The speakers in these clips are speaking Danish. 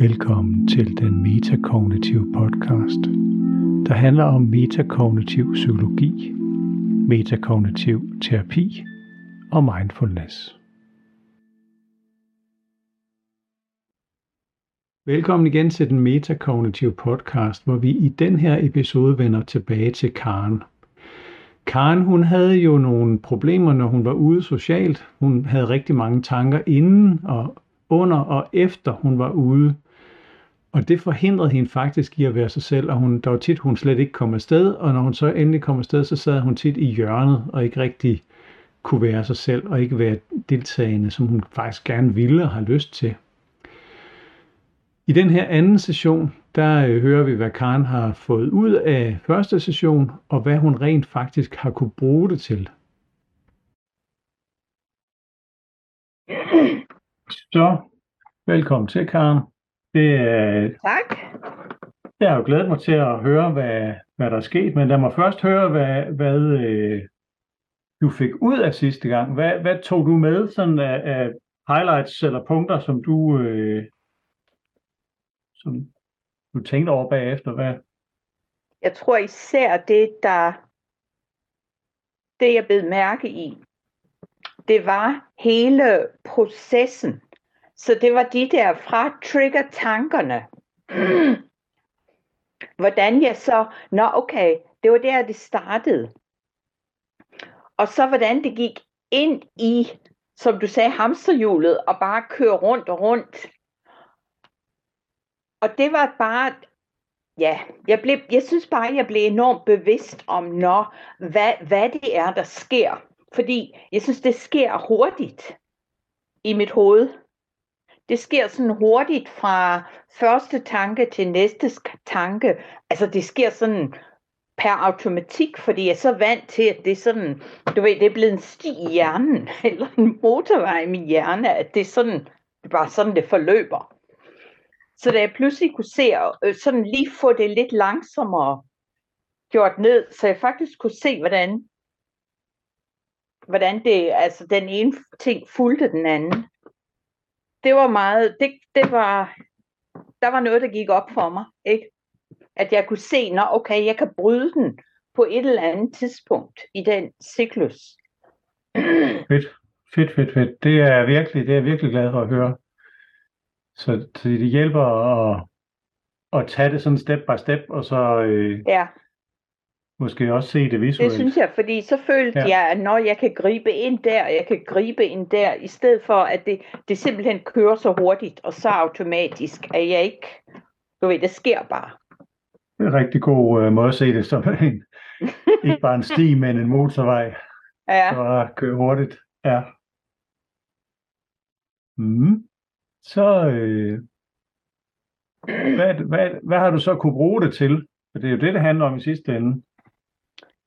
Velkommen til den metakognitive podcast, der handler om metakognitiv psykologi, metakognitiv terapi og mindfulness. Velkommen igen til den metakognitive podcast, hvor vi i den her episode vender tilbage til Karen. Karen, hun havde jo nogle problemer, når hun var ude socialt. Hun havde rigtig mange tanker inden og under og efter hun var ude. Og det forhindrede hende faktisk i at være sig selv, og hun, der var tit, hun slet ikke kom afsted, og når hun så endelig kom afsted, så sad hun tit i hjørnet og ikke rigtig kunne være sig selv, og ikke være deltagende, som hun faktisk gerne ville og har lyst til. I den her anden session, der øh, hører vi, hvad Karen har fået ud af første session, og hvad hun rent faktisk har kunne bruge det til. Så, velkommen til, Karen. Det, øh, tak. Jeg har jo glædet mig til at høre, hvad, hvad der er sket, men lad mig først høre, hvad, hvad øh, du fik ud af sidste gang. Hvad, hvad tog du med sådan af, af highlights eller punkter, som du, øh, som du tænkte over bagefter? Hvad? Jeg tror især det, der det jeg blev mærke i, det var hele processen. Så det var de der fra trigger tankerne. Hvordan jeg så, nå okay, det var der, det startede. Og så hvordan det gik ind i, som du sagde, hamsterhjulet, og bare køre rundt og rundt. Og det var bare, ja, jeg, blev, jeg synes bare, jeg blev enormt bevidst om, når, hvad, hvad det er, der sker. Fordi jeg synes, det sker hurtigt i mit hoved. Det sker sådan hurtigt fra første tanke til næste tanke. Altså det sker sådan per automatik, fordi jeg er så vant til, at det er sådan, du ved, det er blevet en sti i hjernen, eller en motorvej i min hjerne, at det er sådan, det er bare sådan, det forløber. Så da jeg pludselig kunne se, øh, sådan lige få det lidt langsommere gjort ned, så jeg faktisk kunne se, hvordan, hvordan det, altså den ene ting fulgte den anden det var meget, det, det var, der var noget, der gik op for mig, ikke? At jeg kunne se, når okay, jeg kan bryde den på et eller andet tidspunkt i den cyklus. Fedt, fedt, fedt, fedt. Det er virkelig, det er jeg virkelig glad for at høre. Så, så det hjælper at, at tage det sådan step by step, og så øh, ja måske også se det visuelt. Det synes jeg, fordi så følte ja. jeg, at når jeg kan gribe ind der, jeg kan gribe ind der, i stedet for at det, det simpelthen kører så hurtigt og så automatisk, at jeg ikke, du ved, det sker bare. Det er en rigtig god uh, måde at se det som en, ikke bare en sti, men en motorvej. Ja. Så køre hurtigt. Ja. Mm. Så øh, hvad, hvad, hvad har du så kunne bruge det til? For det er jo det, det handler om i sidste ende.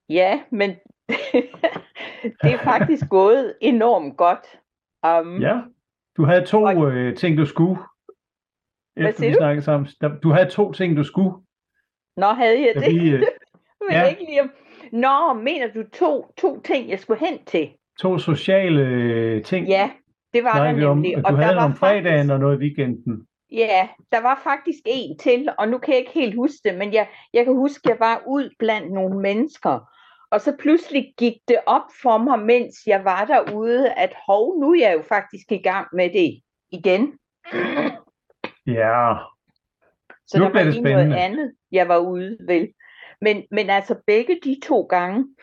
Ja, men det er faktisk gået enormt godt. Um, ja, du havde to og... øh, ting, du skulle. Efter vi snakkede sammen. Du havde to ting, du skulle. Nå, havde jeg det? Vi, øh, men ja. ikke lige om... Nå, mener du to, to ting, jeg skulle hen til? To sociale øh, ting. Ja, det var der nemlig. Om, du og havde der var om fredagen faktisk... og noget i weekenden. Ja, der var faktisk en til, og nu kan jeg ikke helt huske det, men jeg, jeg kan huske, at jeg var ud blandt nogle mennesker, og så pludselig gik det op for mig, mens jeg var derude, at hov, nu er jeg jo faktisk i gang med det igen. Ja. Så nu der var det spændende. noget andet, jeg var ude vel. Men, men altså begge de to gange,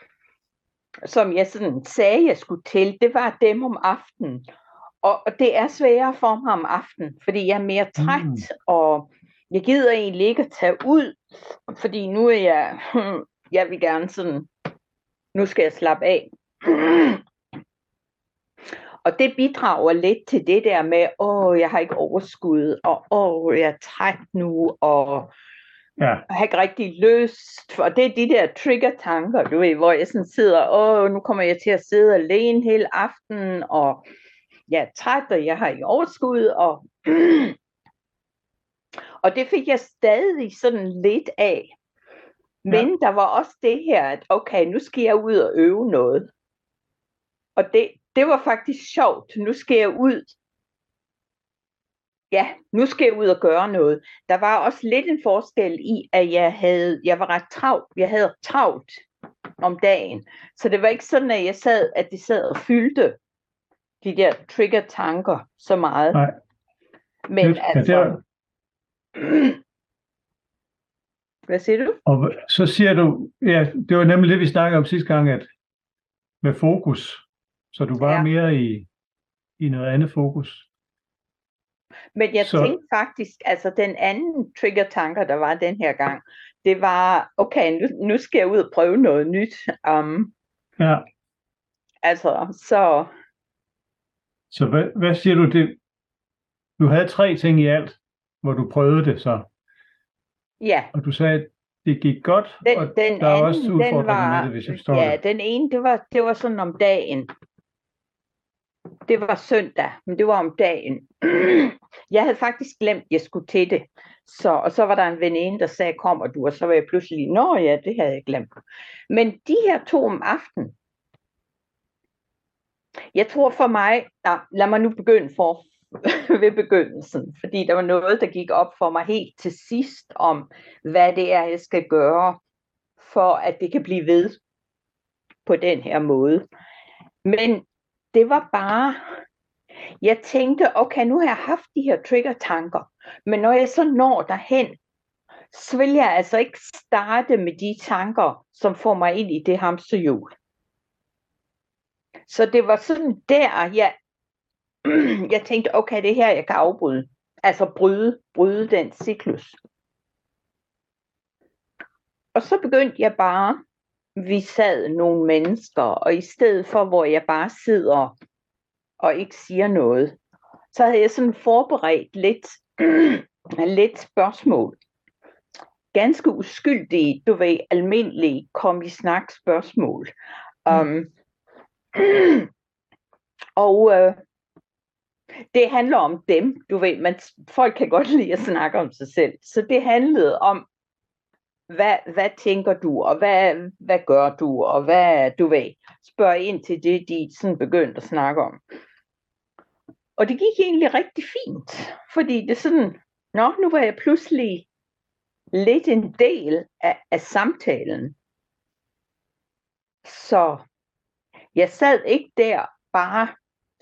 som jeg sådan sagde, jeg skulle til, det var dem om aftenen. Og, og det er sværere for mig om aftenen, fordi jeg er mere træt, mm. og jeg gider egentlig ikke at tage ud, fordi nu er jeg, jeg vil gerne sådan nu skal jeg slappe af. Og det bidrager lidt til det der med, åh, jeg har ikke overskud, og åh, jeg er træt nu, og ja. jeg har ikke rigtig lyst. Og det er de der trigger-tanker, du ved, hvor jeg sådan sidder, åh, nu kommer jeg til at sidde alene hele aftenen, og jeg er træt, og jeg har ikke overskud, og, og det fik jeg stadig sådan lidt af. Men ja. der var også det her, at okay, nu skal jeg ud og øve noget. Og det, det var faktisk sjovt. Nu skal jeg ud ja, nu skal jeg ud og gøre noget. Der var også lidt en forskel i, at jeg havde, jeg var ret travlt. Jeg havde travlt om dagen. Så det var ikke sådan, at jeg sad, at det sad og fyldte de der trigger-tanker så meget. Nej. Men. Ja, altså... det er- Hvad siger du? Og så siger du, ja, det var nemlig det, vi snakkede om sidste gang, at med fokus, så du var Ja. mere i, i noget andet fokus. Men jeg så... tænkte faktisk, altså den anden trigger-tanker, der var den her gang, det var, okay, nu, nu skal jeg ud og prøve noget nyt. Um, Ja. altså, så Så hvad, hvad siger du? Det, du havde tre ting i alt, hvor du prøvede det så, ja, og du sagde, at det gik godt, den, og den der er anden, også den udfordringer var, med det, hvis jeg forstår ja, det. den ene, det var, det var sådan om dagen. Det var søndag, men det var om dagen. Jeg havde faktisk glemt, at jeg skulle til det. Så, og så var der en veninde, der sagde, kommer du? Og så var jeg pludselig, nå ja, det havde jeg glemt. Men de her to om aftenen, jeg tror for mig, nej, lad mig nu begynde for ved begyndelsen, fordi der var noget, der gik op for mig helt til sidst om, hvad det er, jeg skal gøre, for at det kan blive ved på den her måde. Men det var bare, jeg tænkte, okay, nu har jeg haft de her trigger-tanker, men når jeg så når derhen, så vil jeg altså ikke starte med de tanker, som får mig ind i det hamsterhjul. Så det var sådan der, jeg, jeg tænkte, okay, det er her, jeg kan afbryde. Altså bryde, bryde den cyklus. Og så begyndte jeg bare, vi sad nogle mennesker, og i stedet for, hvor jeg bare sidder og ikke siger noget, så havde jeg sådan forberedt lidt, lidt spørgsmål. Ganske uskyldige, du ved, almindelige kom i snak spørgsmål. Um, og øh, det handler om dem, du ved, man, folk kan godt lide at snakke om sig selv. Så det handlede om, hvad, hvad tænker du, og hvad, hvad gør du, og hvad, du ved, spørg ind til det, de sådan begyndte at snakke om. Og det gik egentlig rigtig fint, fordi det sådan, nå, nu var jeg pludselig lidt en del af, af samtalen. Så jeg sad ikke der bare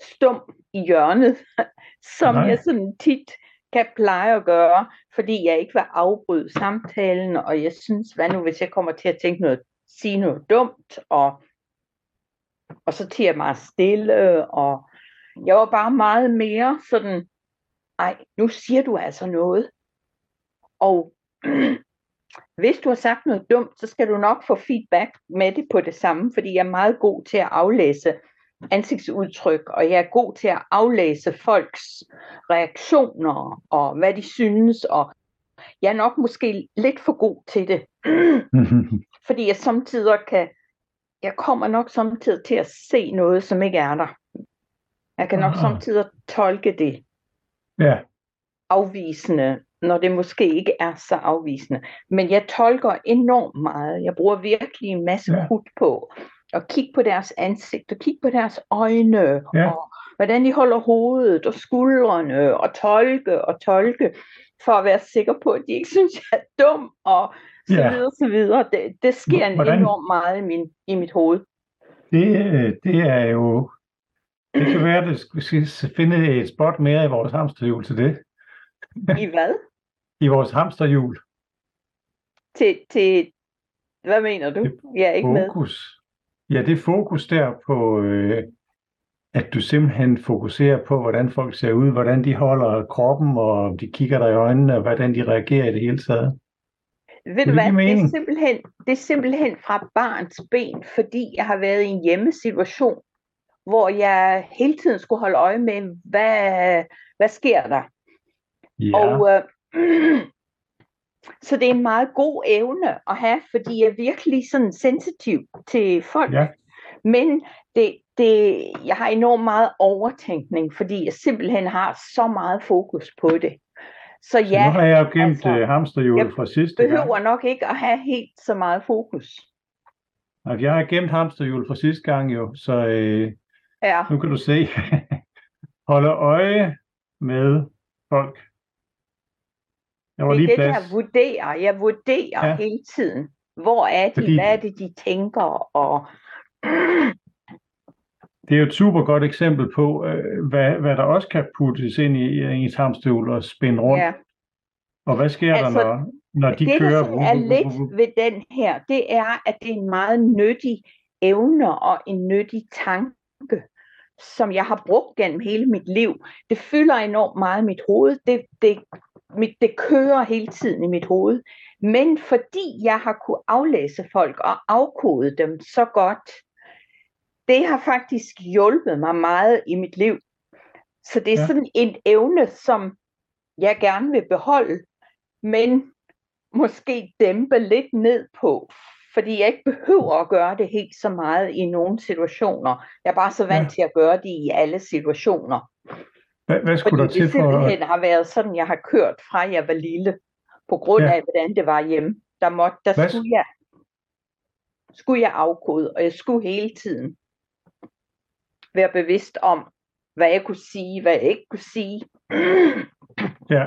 stum i hjørnet, som Nej. jeg sådan tit kan pleje at gøre, fordi jeg ikke vil afbryde samtalen, og jeg synes, hvad nu hvis jeg kommer til at tænke noget, sige noget dumt, og, og så tiger jeg meget stille, og jeg var bare meget mere sådan, ej, nu siger du altså noget, og hvis du har sagt noget dumt, så skal du nok få feedback med det på det samme, fordi jeg er meget god til at aflæse ansigtsudtryk, og jeg er god til at aflæse folks reaktioner, og hvad de synes, og jeg er nok måske lidt for god til det, fordi jeg samtidig kan, jeg kommer nok samtidig til at se noget, som ikke er der. Jeg kan nok Ah. samtidig tolke det ja, afvisende, når det måske ikke er så afvisende. Men jeg tolker enormt meget. Jeg bruger virkelig en masse ja. krudt på at kigge på deres ansigt, og kigge på deres øjne, Ja. og hvordan de holder hovedet og skuldrene, og tolke og tolke, for at være sikker på, at de ikke synes, jeg er dum, og så Ja. videre, så videre. Det, det sker en Hvordan- enormt meget i, min, i mit hoved. det, øh, det er jo, det kan være, at vi skal finde et spot mere i vores hamsterhjul til det. I hvad? I vores hamsterhjul. Til, til, hvad mener du? Jeg er ikke med. Fokus. Ja, det fokus der på, øh, at du simpelthen fokuserer på, hvordan folk ser ud, hvordan de holder kroppen, og om de kigger dig i øjnene, og hvordan de reagerer i det hele taget. Ved du hvad, det er, simpelthen, det er simpelthen fra barns ben, fordi jeg har været i en hjemmesituation, hvor jeg hele tiden skulle holde øje med, hvad, hvad sker der? Ja, Og, øh, så det er en meget god evne at have, fordi jeg er virkelig sådan sensitiv til folk. ja, Men det, det, jeg har enormt meget overtænkning, fordi jeg simpelthen har så meget fokus på det. Så så ja, nu har jeg jo gemt altså, altså, hamsterhjulet jeg fra sidste gang. behøver nok ikke at have helt så meget fokus. Og jeg har gemt hamsterhjulet fra sidste gang jo, så øh, Ja, nu kan du se, holde øje med folk, Der var det er lige det, plads. der vurderer. Jeg vurderer Ja. hele tiden. Hvor er de? Fordi-. Hvad er det, de tænker? Og Det er jo et super godt eksempel på, øh, hvad, hvad der også kan puttes ind i, i ens hamsterhjul og spænde rundt. ja. Og hvad sker Altså, der, når, når de det, kører? der så er lidt ved den her, det er, at det er en meget nyttig evne og en nyttig tanke, som jeg har brugt gennem hele mit liv. Det fylder enormt meget i mit hoved. Det, det, mit, det kører hele tiden i mit hoved. Men fordi jeg har kunne aflæse folk og afkode dem så godt, det har faktisk hjulpet mig meget i mit liv. Så det er Ja. sådan en evne, som jeg gerne vil beholde, men måske dæmpe lidt ned på, fordi jeg ikke behøver at gøre det helt så meget i nogle situationer. Jeg er bare så vant Ja. til at gøre det i alle situationer. Hvad, hvad skulle Fordi der til det for... simpelthen har været sådan, jeg har kørt fra jeg var lille, på grund Ja. af, hvordan det var hjemme. Der, måtte, der Hvad- skulle, jeg, skulle jeg afkode, og jeg skulle hele tiden være bevidst om, hvad jeg kunne sige, hvad jeg ikke kunne sige. Ja.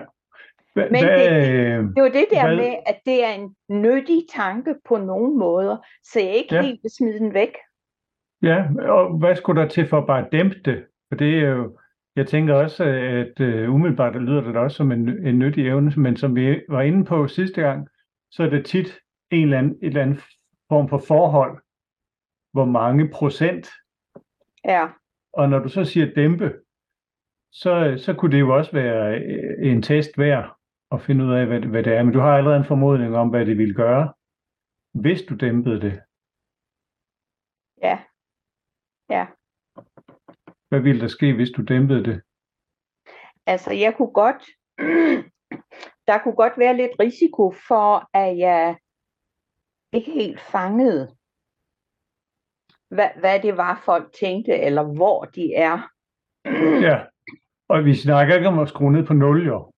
Men hvad, det- øh, Det var det der Hvad- med, at det er en nyttig tanke på nogle måder, så jeg ikke Ja. helt vil smide den væk. Ja, og hvad skulle der til for at bare dæmpe det? For det er jo, jeg tænker også, at uh, umiddelbart det lyder det da også som en, en nyttig evne, men som vi var inde på sidste gang, så er det tit en eller anden, et eller andet form for forhold, hvor mange procent, Ja, og når du så siger dæmpe, så, så kunne det jo også være øh, en test værd at finde ud af, hvad, det- hvad det er, men du har allerede en formodning om, hvad det ville gøre, hvis du dæmpede det. ja, ja. Hvad ville der ske, hvis du dæmpede det? Altså, jeg kunne godt, der kunne godt være lidt risiko for, at jeg ikke helt fangede, hvad, hvad det var, folk tænkte, eller hvor de er. Ja, og vi snakker ikke om at skrue ned på 0, jo.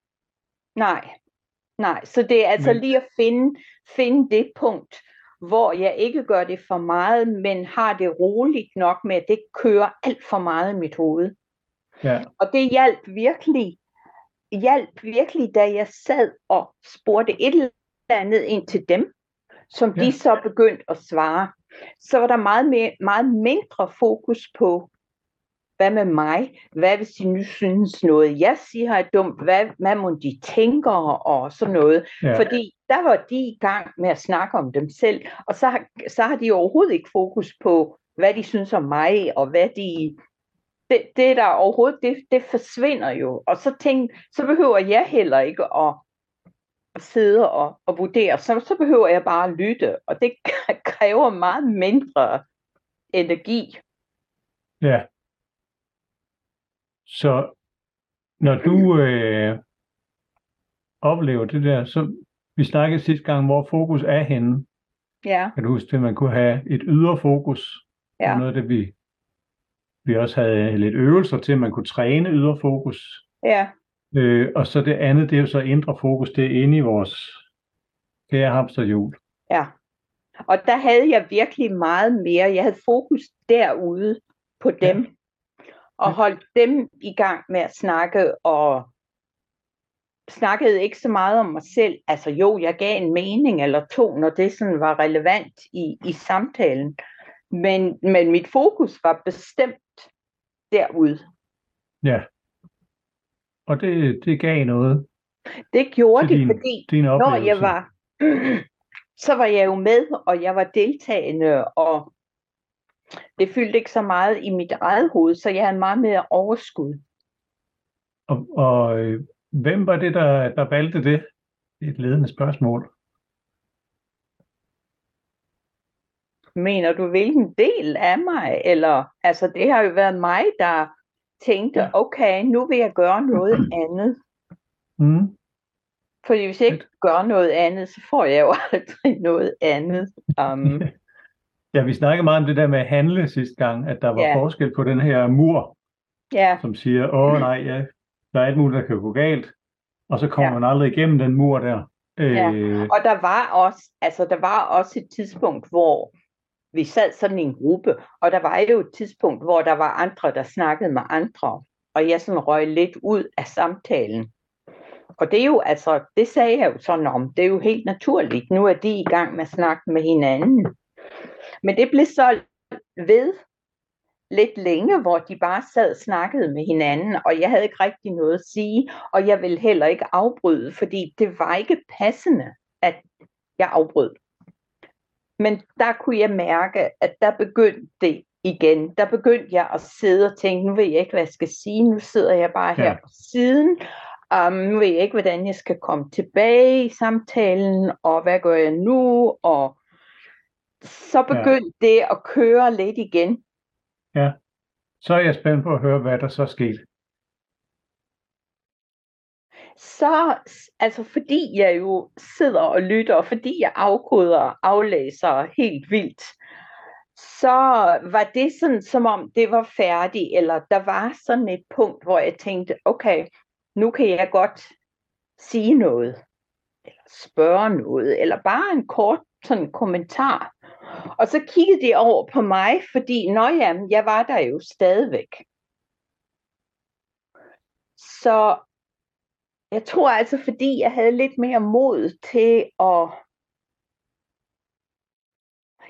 Nej, nej. Så det er altså Men- lige at finde, finde det punkt, hvor jeg ikke gør det for meget, men har det roligt nok med, at det kører alt for meget i mit hoved. Ja, Og det hjalp virkelig, hjalp virkelig, da jeg sad og spurgte et eller andet ind til dem, som Ja. de så begyndte at svare. Så var der meget, mere, meget mindre fokus på, hvad med mig? Hvad hvis de nu synes noget, jeg siger er dumt? Hvad, hvad må de tænker og sådan noget? ja. Fordi der var de i gang med at snakke om dem selv, og så har, så har de overhovedet ikke fokus på, hvad de synes om mig, og hvad de... Det, det der overhovedet, det, det forsvinder jo. Og så, tænk, så behøver jeg heller ikke at, at sidde og, og vurdere. Så, så behøver jeg bare at lytte, og det kræver meget mindre energi. Ja. Så når du øh, oplever det der, så vi snakkede sidste gang, hvor fokus er henne. Ja, Kan du huske det, man kunne have et ydre fokus? Ja, noget af det, vi, vi også havde lidt øvelser til, at man kunne træne ydre fokus. ja, Øh, og så det andet, det er jo så indre fokus, det er inde i vores kære hamsterhjul. ja. Og der havde jeg virkelig meget mere. Jeg havde fokus derude på dem. Og holdt dem i gang med at snakke, og snakkede ikke så meget om mig selv. Altså jo, jeg gav en mening eller to, når det sådan var relevant i, i samtalen. Men, men mit fokus var bestemt derude. Ja. Og det, det gav noget Det gjorde det, din, fordi din når jeg var, så var jeg jo med, og jeg var deltagende, og det fyldte ikke så meget i mit eget hoved, så jeg havde meget mere overskud. Og, og øh, hvem var det, der, der valgte det? Det er et ledende spørgsmål. Mener du, hvilken del af mig? Eller, altså, det har jo været mig, der tænkte, Ja. okay, nu vil jeg gøre noget andet. Mm. Fordi hvis jeg ikke gør noget andet, så får jeg jo aldrig noget andet. Um, Ja, vi snakkede meget om det der med at handle sidste gang, at der var Ja. forskel på den her mur, ja, som siger, åh nej, ja, der er alt muligt, der kan gå galt, og så kommer Ja. man aldrig igennem den mur der. Ja. Øh, Og der var også, altså der var også et tidspunkt, hvor vi sad sådan i en gruppe, og der var jo et tidspunkt, hvor der var andre, der snakkede med andre, og jeg sådan røg lidt ud af samtalen. Og det er jo, altså, det sagde jeg jo sådan om, det er jo helt naturligt. Nu er de i gang med at snakke med hinanden. Men det blev så ved lidt længe, hvor de bare sad og snakkede med hinanden, og jeg havde ikke rigtig noget at sige, og jeg ville heller ikke afbryde, fordi det var ikke passende, at jeg afbrød. Men der kunne jeg mærke, at der begyndte det igen. Der begyndte jeg at sidde og tænke, nu ved jeg ikke, hvad jeg skal sige. Nu sidder jeg bare her ja. på siden. Um, nu ved jeg ikke, hvordan jeg skal komme tilbage i samtalen, og hvad gør jeg nu? Og så begyndte ja. det at køre lidt igen. Ja, så er jeg spændt på at høre, hvad der så skete. Så, altså fordi jeg jo sidder og lytter, og fordi jeg afkoder og aflæser helt vildt, så var det sådan, som om det var færdigt, eller der var sådan et punkt, hvor jeg tænkte, okay, nu kan jeg godt sige noget, eller spørge noget, eller bare en kort sådan kommentar. Og så kiggede de over på mig, fordi, nå ja, jeg var der jo stadigvæk. Så jeg tror altså, fordi jeg havde lidt mere mod til at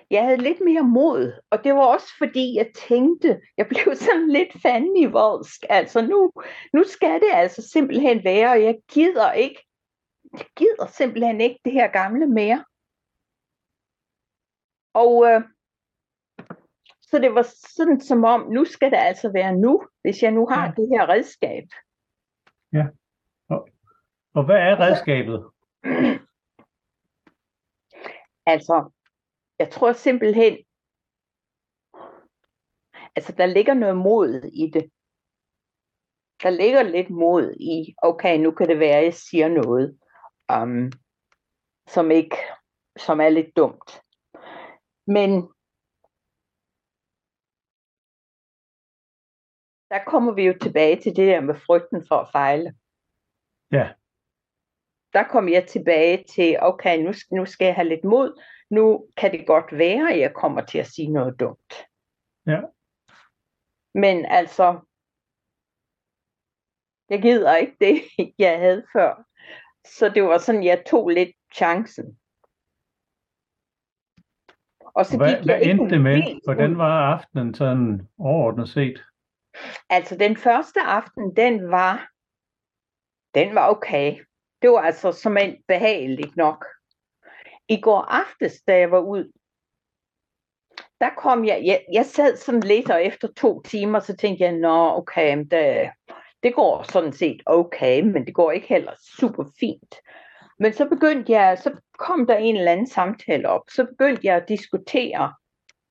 jeg havde lidt mere mod, og det var også fordi, jeg tænkte, jeg blev sådan lidt fanden i voldsk. Altså nu, nu skal det altså simpelthen være, og jeg gider ikke, jeg gider simpelthen ikke det her gamle mere. Og øh, så det var sådan som om, nu skal det altså være nu, hvis jeg nu har ja. det her redskab. Ja. Og, og hvad er redskabet? Altså, jeg tror simpelthen, altså der ligger noget mod i det. Der ligger lidt mod i, okay, nu kan det være, at jeg siger noget, um, som ikke, som er lidt dumt. Men der kommer vi jo tilbage til det der med frygten for at fejle. Ja. Der kom jeg tilbage til, okay, nu, nu skal jeg have lidt mod, nu kan det godt være, at jeg kommer til at sige noget dumt. Ja. Men altså, jeg gider ikke det, jeg havde før. Så det var sådan, jeg tog lidt chancen. Og så hvad, gik hvad endte det med? Hvordan var aftenen sådan overordnet set? Altså den første aften, den var, den var okay. Det var altså som en behageligt nok. I går aftes, da jeg var ud, der kom jeg, jeg, jeg sad sådan lidt, og efter to timer, så tænkte jeg, nå, okay, det, det går sådan set okay, men det går ikke heller super fint. Men så begyndte jeg, så kom der en eller anden samtale op, så begyndte jeg at diskutere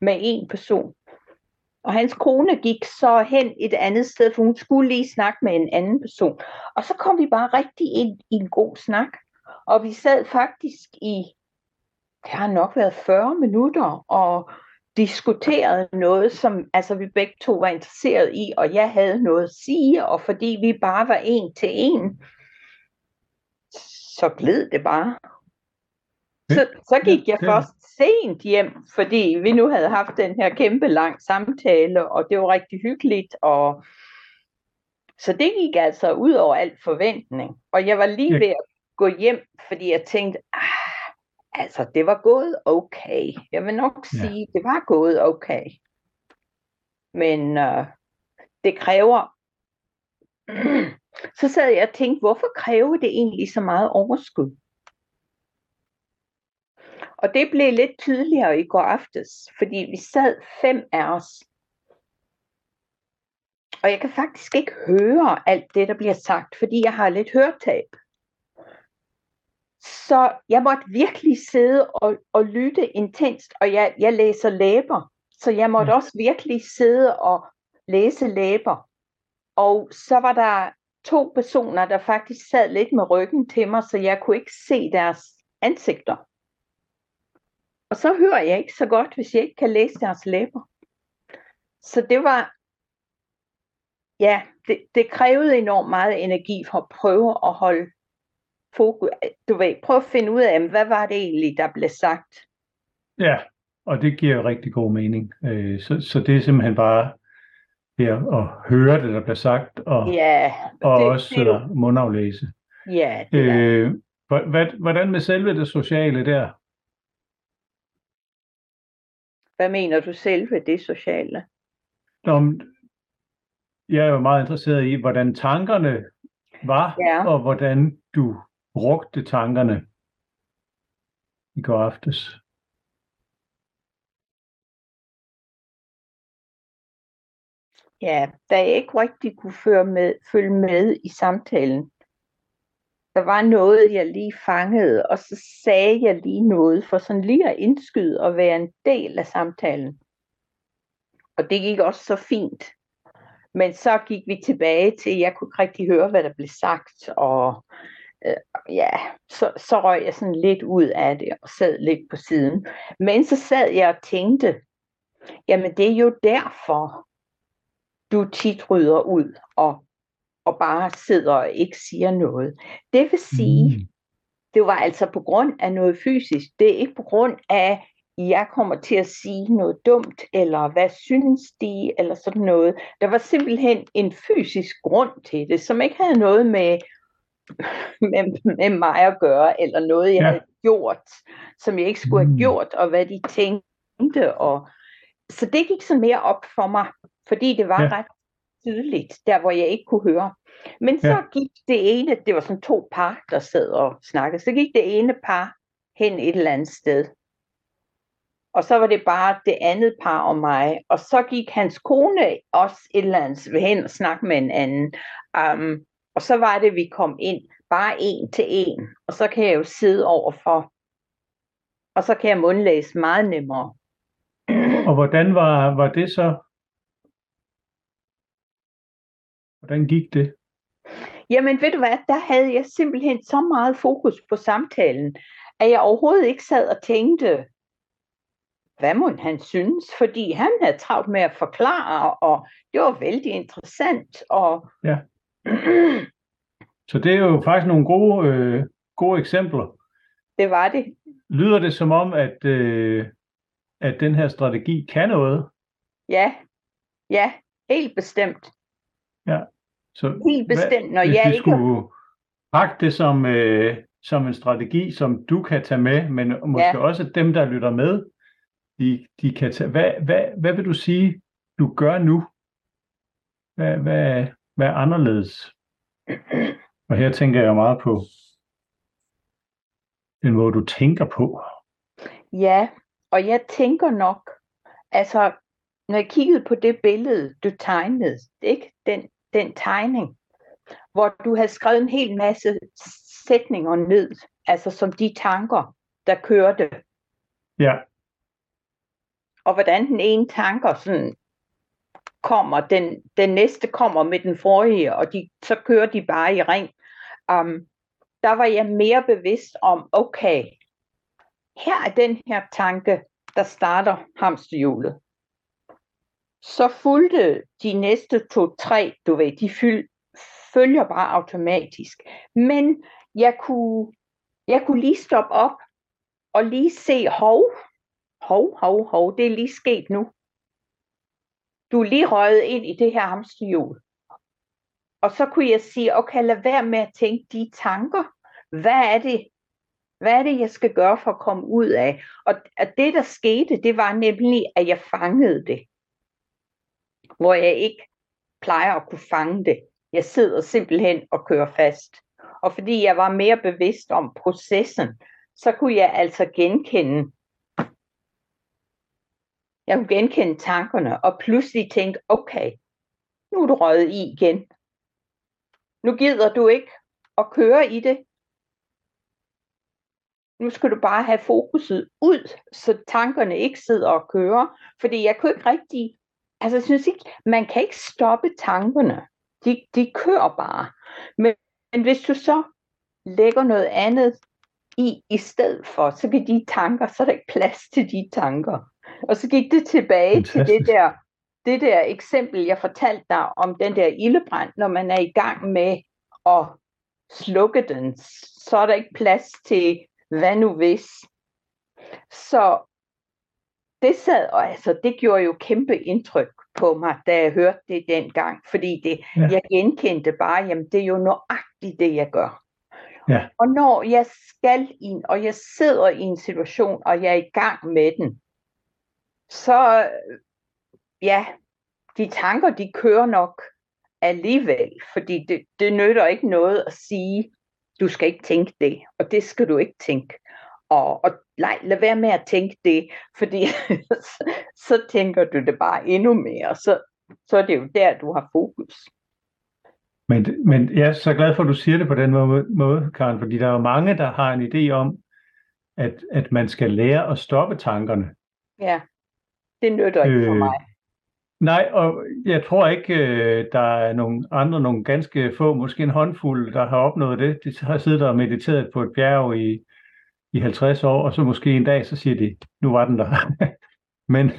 med en person. Og hans kone gik så hen et andet sted, for hun skulle lige snakke med en anden person. Og så kom vi bare rigtig ind i en god snak. Og vi sad faktisk i det har nok været 40 minutter, og diskuterede noget, som altså, vi begge to var interesseret i, og jeg havde noget at sige, og fordi vi bare var en til en, så gled det bare. Så, så gik jeg først sent hjem, fordi vi nu havde haft den her kæmpe lang samtale, og det var rigtig hyggeligt, og så det gik altså ud over alt forventning. Og jeg var lige ved at gå hjem, fordi jeg tænkte, ah, Altså, det var gået okay. Jeg vil nok ja. sige, det var gået okay. Men øh, det kræver... så sad jeg og tænkte, hvorfor kræver det egentlig så meget overskud? Og det blev lidt tydeligere i går aftes, fordi vi sad fem af os. Og jeg kan faktisk ikke høre alt det, der bliver sagt, fordi jeg har lidt hørtab. Så jeg måtte virkelig sidde og, og lytte intenst, og jeg, jeg læser læber, så jeg måtte ja. også virkelig sidde og læse læber. Og så var der to personer, der faktisk sad lidt med ryggen til mig, så jeg kunne ikke se deres ansigter. Og så hører jeg ikke så godt, hvis jeg ikke kan læse deres læber. Så det var, ja, det, det krævede enormt meget energi for at prøve at holde fokus, du ved, prøv at finde ud af, hvad var det egentlig, der blev sagt. Ja, og det giver rigtig god mening. Øh, så, så det er simpelthen bare det at høre det, der bliver sagt, og, ja, og det, også det jo... mundaflæse. Ja, det. Øh, hvordan med selve det sociale der? Hvad mener du selv ved det sociale? Nå, jeg er jo meget interesseret i, hvordan tankerne var, Ja. og hvordan du brugte tankerne i går aftes. Ja, da jeg ikke rigtig kunne føre med, følge med i samtalen. Der var noget, jeg lige fangede, og så sagde jeg lige noget, for sådan lige at indskyde og være en del af samtalen. Og det gik også så fint. Men så gik vi tilbage til, at jeg kunne ikke rigtig høre, hvad der blev sagt, og øh, ja, så, så røg jeg sådan lidt ud af det og sad lidt på siden. Men så sad jeg og tænkte, jamen det er jo derfor, du tit rydder ud og, og bare sidder og ikke siger noget. Det vil sige, Mm. det var altså på grund af noget fysisk. Det er ikke på grund af, at jeg kommer til at sige noget dumt, eller hvad synes de, eller sådan noget. Der var simpelthen en fysisk grund til det, som ikke havde noget med, med, med mig at gøre, eller noget, jeg Ja. havde gjort, som jeg ikke skulle have Mm. gjort, og hvad de tænkte. Og... Så det gik så mere op for mig, fordi det var ja. ret tydeligt, der hvor jeg ikke kunne høre. Men så Ja. gik det ene, det var sådan to par, der sad og snakkede, så gik det ene par hen et eller andet sted. Og så var det bare det andet par og mig. Og så gik hans kone også et eller andet hen og snakke med en anden. Um, og så var det, vi kom ind, bare en til en. Og så kan jeg jo sidde overfor. Og så kan jeg mundlæse meget nemmere. Og hvordan var, var det så? Hvordan gik det? Jamen ved du hvad, der havde jeg simpelthen så meget fokus på samtalen, at jeg overhovedet ikke sad og tænkte, hvad må han synes? Fordi han havde travlt med at forklare, og det var vældig interessant. Og Ja. Så det er jo faktisk nogle gode, øh, gode eksempler. det var det. Lyder det som om, at, øh, at den her strategi kan noget? Ja, ja, helt bestemt. Så Helt bestemt, når jeg ikke... skulle pakke det som, øh, som en strategi, som du kan tage med, men måske Ja. også dem, der lytter med, de, de kan tage. Hvad, hvad, hvad vil du sige, du gør nu? Hvad, hvad, hvad er anderledes? Og her tænker jeg meget på den måde, du tænker på. Ja, og jeg tænker nok, altså, når jeg kiggede på det billede, du tegnede, ikke? Den, den tegning, hvor du havde skrevet en hel masse sætninger ned, altså som de tanker, der kørte, Ja, og hvordan den ene tanker sådan kommer, den, den næste kommer med den forrige, og de, så kører de bare i ring. Um, der var jeg mere bevidst om, okay, her er den her tanke, der starter hamsterhjulet. Så fulgte de næste to-tre, du ved, de fyld, følger bare automatisk. Men jeg kunne, jeg kunne lige stoppe op og lige se, hov, hov, hov, hov, det er lige sket nu. Du er lige røget ind i det her hamsterhjul. Og så kunne jeg sige, okay, lad være med at tænke de tanker. Hvad er det, hvad er det, jeg skal gøre for at komme ud af? Og at det, der skete, det var nemlig, at jeg fangede det. Hvor jeg ikke plejer at kunne fange det. Jeg sidder simpelthen og kører fast. Og fordi jeg var mere bevidst om processen, så kunne jeg altså genkende, jeg kunne genkende tankerne, og pludselig tænke, okay, nu er du røget i igen. Nu gider du ikke at køre i det. Nu skal du bare have fokuset ud, så tankerne ikke sidder og kører. Fordi jeg kunne ikke rigtig, altså jeg synes ikke, man kan ikke stoppe tankerne. De, de kører bare. Men, men hvis du så lægger noget andet i i stedet for, så kan de tanker, så er der ikke plads til de tanker. Og så gik det tilbage til det Fantastisk. der, det der eksempel, jeg fortalte dig om den der ildebrand, når man er i gang med at slukke den, så er der ikke plads til, hvad nu hvis. Så det sad, og altså, det gjorde jo kæmpe indtryk på mig, da jeg hørte det dengang, fordi det, Ja. jeg genkendte bare, jamen det er jo nøjagtigt det, jeg gør. Ja. Og når jeg skal ind, og jeg sidder i en situation, og jeg er i gang med den, så ja, de tanker, de kører nok alligevel, fordi det, det nytter ikke noget at sige, du skal ikke tænke det, og det skal du ikke tænke. Og, og nej, lad være med at tænke det, fordi så, så tænker du det bare endnu mere, så, så er det jo der, du har fokus. Men, men jeg er så glad for, at du siger det på den måde, Karen, fordi der er jo mange, der har en idé om, at, at man skal lære at stoppe tankerne. Ja, det nytter ikke for Øh, mig. Nej, og jeg tror ikke, øh, der er nogle andre, nogle ganske få, måske en håndfuld, der har opnået det. De har siddet og mediteret på et bjerg i, i 50 år, og så måske en dag, så siger de, nu var den der. Men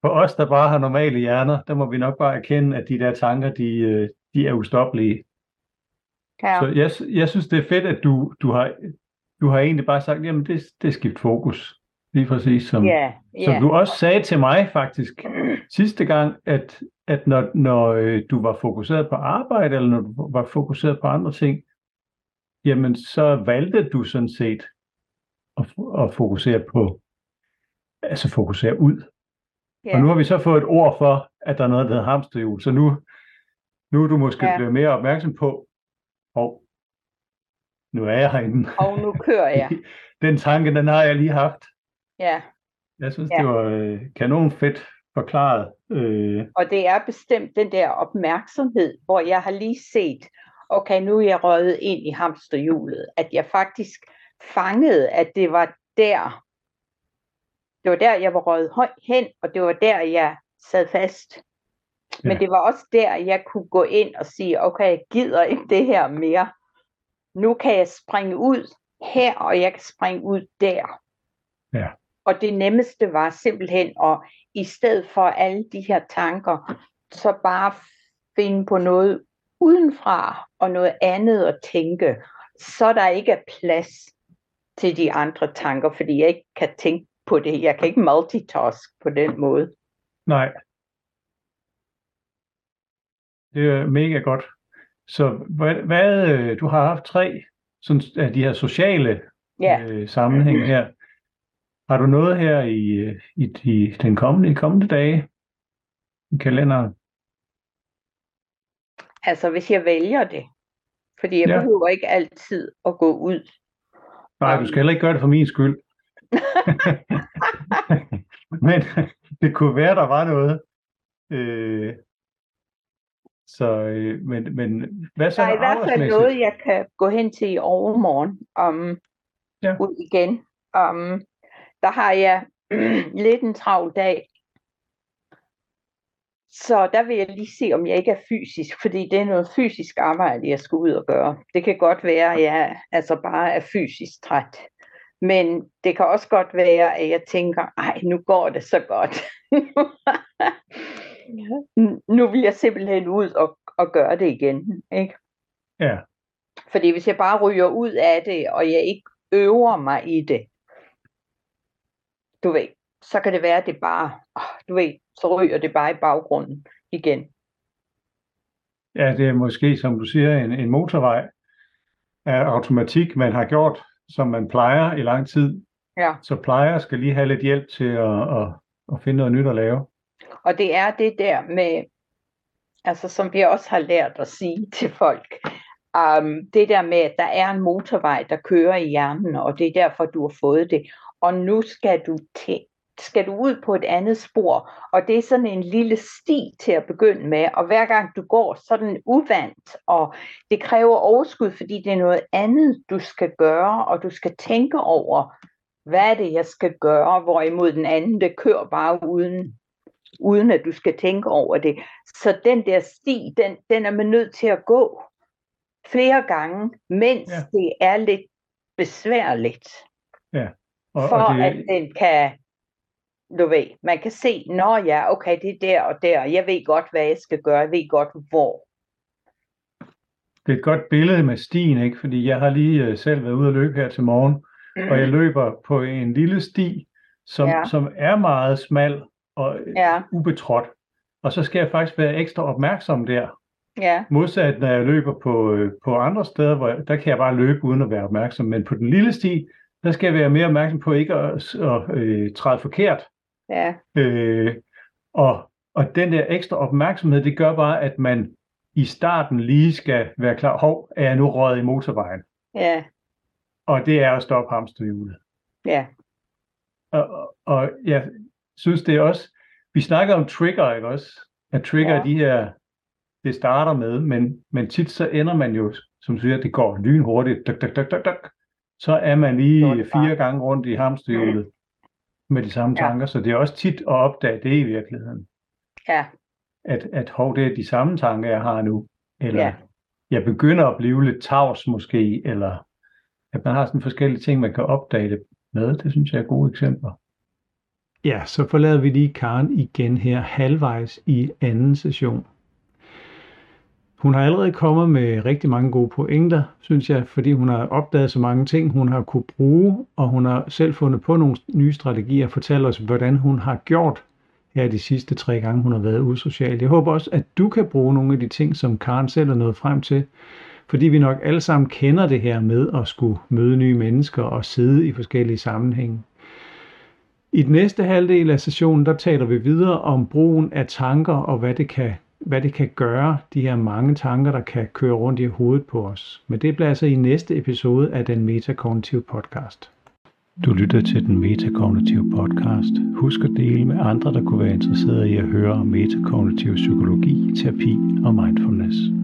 for os, der bare har normale hjerner, der må vi nok bare erkende, at de der tanker, de, øh, de er ustoppelige. Ja. Så jeg, jeg synes, det er fedt, at du, du, har, du har egentlig bare sagt, jamen det, det er skift fokus. Lige præcis som, ja, som ja. du også sagde til mig faktisk sidste gang, at, at når, når øh, du var fokuseret på arbejde, eller når du var fokuseret på andre ting, jamen så valgte du sådan set at, at fokusere på, altså fokusere ud. ja. Og nu har vi så fået et ord for, at der er noget, der hedder hamsterhjul, så nu, nu er du måske Ja. blevet mere opmærksom på, og nu er jeg herinde. Og nu kører jeg. Den tanke, den har jeg lige haft. Ja. Jeg synes, Ja. det var øh, kanon fedt forklaret. Øh, Og det er bestemt den der opmærksomhed, hvor jeg har lige set, okay, nu er jeg røget ind i hamsterhjulet, at jeg faktisk fangede, at det var der, det var der, jeg var røget højt hen, og det var der, jeg sad fast. Men Ja. det var også der, jeg kunne gå ind og sige, okay, jeg gider ikke det her mere. Nu kan jeg springe ud her, og jeg kan springe ud der. Ja. Og det nemmeste var simpelthen at, i stedet for alle de her tanker, så bare finde på noget udenfra og noget andet at tænke, så der ikke er plads til de andre tanker, fordi jeg ikke kan tænke på det. Jeg kan ikke multitask på den måde. nej. Det er mega godt. Så hvad, hvad øh, du har haft tre sådan, af de her sociale Ja. øh, sammenhæng her. Har du noget her i, øh, i, i den kommende, i kommende dage i kalenderen? Altså hvis jeg vælger det. Fordi jeg ja. behøver ikke altid at gå ud. Nej, du skal heller ikke gøre det for min skyld. Men det kunne være, der var noget. Øh, så, øh, men, men hvad så Der er i hvert fald noget, jeg kan gå hen til i overmorgen. Um, Ja. Ud igen. Um, der har jeg lidt en travl dag. Så der vil jeg lige se, om jeg ikke er fysisk, fordi det er noget fysisk arbejde, jeg skal ud og gøre. Det kan godt være, at jeg altså bare er fysisk træt. Men det kan også godt være, at jeg tænker, ej, nu går det så godt. nu vil jeg simpelthen ud og, og gøre det igen. Ikke? Ja, Fordi hvis jeg bare ryger ud af det, og jeg ikke øver mig i det, du ved, så kan det være, at det bare, åh, du ved, så ryger det bare i baggrunden igen. ja, det er måske, som du siger, en, en motorvej af automatik, man har gjort, som man plejer i lang tid. Ja. Så plejer skal lige have lidt hjælp til at, at, at finde noget nyt at lave. Og det er det der med, altså som vi også har lært at sige til folk, um, det der med, at der er en motorvej, der kører i hjernen, og det er derfor, du har fået det. Og nu skal du, til, skal du ud på et andet spor, og det er sådan en lille sti til at begynde med, og hver gang du går, så er den uvandt, og det kræver overskud, fordi det er noget andet, du skal gøre, og du skal tænke over, hvad er det, jeg skal gøre, hvorimod den anden, det kører bare uden, uden at du skal tænke over det. Så den der sti, den, den er man nødt til at gå flere gange, mens Ja. ja. det er lidt besværligt, Og, for og det, at den kan, du ved, man kan se, nå ja, okay, det er der og der, jeg ved godt, hvad jeg skal gøre, jeg ved godt, hvor. det er et godt billede med stien, ikke? fordi jeg har lige øh, selv været ude at løbe her til morgen, og jeg løber på en lille sti, som, ja. Som er meget smal og øh, Ja, ubetrådt. Og så skal jeg faktisk være ekstra opmærksom der. Ja. Modsat når jeg løber på, øh, på andre steder, hvor jeg, der kan jeg bare løbe uden at være opmærksom. Men på den lille sti, der skal jeg være mere opmærksom på ikke at, at øh, træde forkert. Ja. Øh, og, og den der ekstra opmærksomhed, det gør bare, at man i starten lige skal være klar. Hov, er jeg nu røget i motorvejen? Ja. Og det er at stoppe hamsterhjulet. Ja. Og, og, og jeg synes det er også, vi snakker om trigger, ikke også? At trigger Ja. de her, det starter med, men, men tit så ender man jo, som siger, det går lynhurtigt, duk, duk, duk, duk, duk. så er man lige fire gange rundt i hamsterhjulet med de samme Ja. tanker, så det er også tit at opdage det i virkeligheden. Ja. At, at hov, det er de samme tanker, jeg har nu, eller Ja. jeg begynder at blive lidt tavs måske, eller at man har sådan forskellige ting, man kan opdage det med. Det synes jeg er gode eksempler. Ja, så forlader vi lige Karen igen her halvvejs i anden session. Hun har allerede kommet med rigtig mange gode pointer, synes jeg, fordi hun har opdaget så mange ting, hun har kunne bruge, og hun har selv fundet på nogle nye strategier og fortalt os, hvordan hun har gjort her de sidste tre gange, hun har været usocial. Jeg håber også, at du kan bruge nogle af de ting, som Karen selv er nået frem til, fordi vi nok alle sammen kender det her med at skulle møde nye mennesker og sidde i forskellige sammenhænge. I den næste halvdel af sessionen, der taler vi videre om brugen af tanker og hvad det kan, hvad det kan gøre, de her mange tanker, der kan køre rundt i hovedet på os. Men det bliver altså i næste episode af den Metakognitive podcast. Du lytter til den Metakognitive podcast. Husk at dele med andre, der kunne være interesserede i at høre om metakognitiv psykologi, terapi og mindfulness.